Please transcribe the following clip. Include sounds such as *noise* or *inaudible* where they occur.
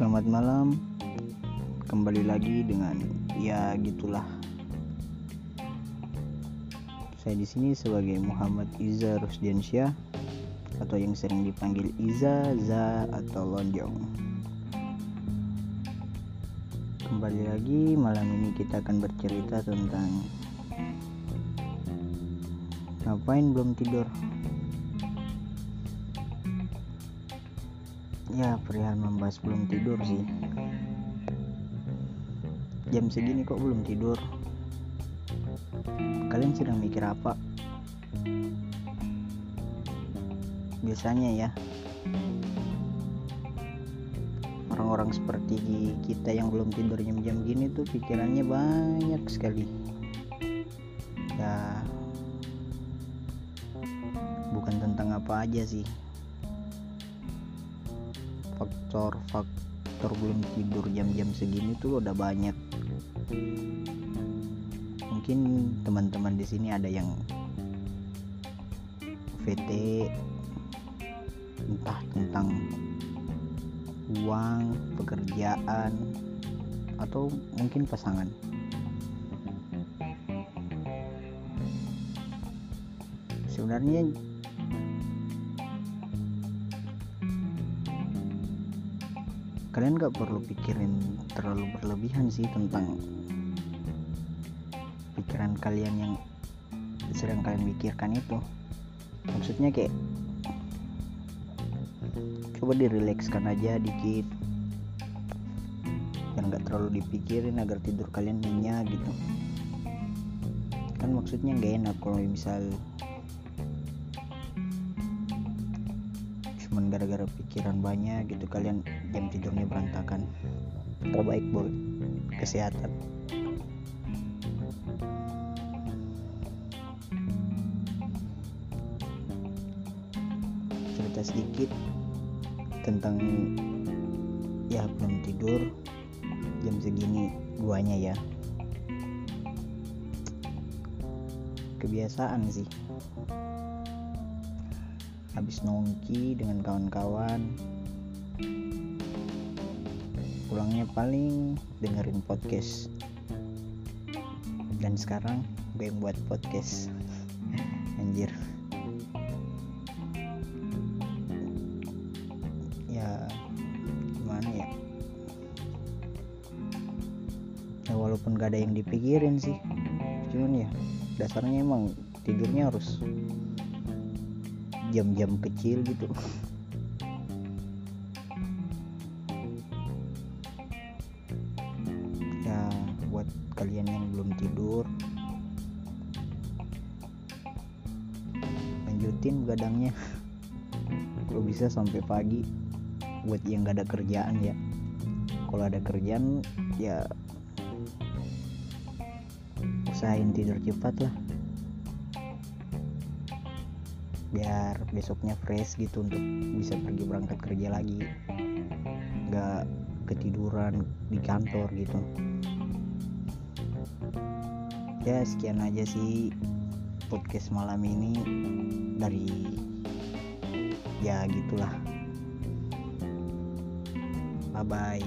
selamat malam. Kembali lagi dengan ya gitulah. Saya di sini sebagai Muhammad Iza Rusdiansyah atau yang sering dipanggil Iza, Za atau Lonjong. Kembali lagi malam ini kita akan bercerita tentang ngapain belum tidur. Ya perihal membahas belum tidur sih. Jam segini kok belum tidur. Kalian sedang mikir apa? Biasanya ya orang-orang seperti kita yang belum tidur jam-jam gini tuh pikirannya banyak sekali. Ya bukan tentang apa aja sih faktor-faktor belum tidur jam-jam segini tuh udah banyak. Mungkin teman-teman di sini ada yang VT entah tentang uang pekerjaan atau mungkin pasangan. Sebenarnya kalian gak perlu pikirin terlalu berlebihan sih tentang pikiran kalian yang sedang kalian pikirkan itu. Maksudnya kayak coba dirilekskan aja dikit. Dan gak terlalu dipikirin agar tidur kalian nyenyak gitu. Kan maksudnya gak enak kalau misal cuman gara-gara pikiran banyak gitu kalian jam tidurnya berantakan. Terbaik buat kesehatan. Cerita sedikit tentang ya belum tidur jam segini guanya ya. Kebiasaan sih habis nongki dengan kawan-kawan. Pulangnya paling dengerin podcast. Dan sekarang gue yang buat podcast. *laughs* Anjir. Ya gimana ya? Ya walaupun gak ada yang dipikirin sih. Cuman ya dasarnya emang tidurnya harus jam-jam kecil gitu. Ya buat kalian yang belum tidur lanjutin begadangnya kalau bisa sampai pagi buat yang gak ada kerjaan ya. Kalau ada kerjaan ya usahain tidur cepat lah biar besoknya fresh gitu untuk bisa pergi berangkat kerja lagi. Nggak ketiduran di kantor gitu. Ya sekian aja sih podcast malam ini dari ya gitulah. Bye bye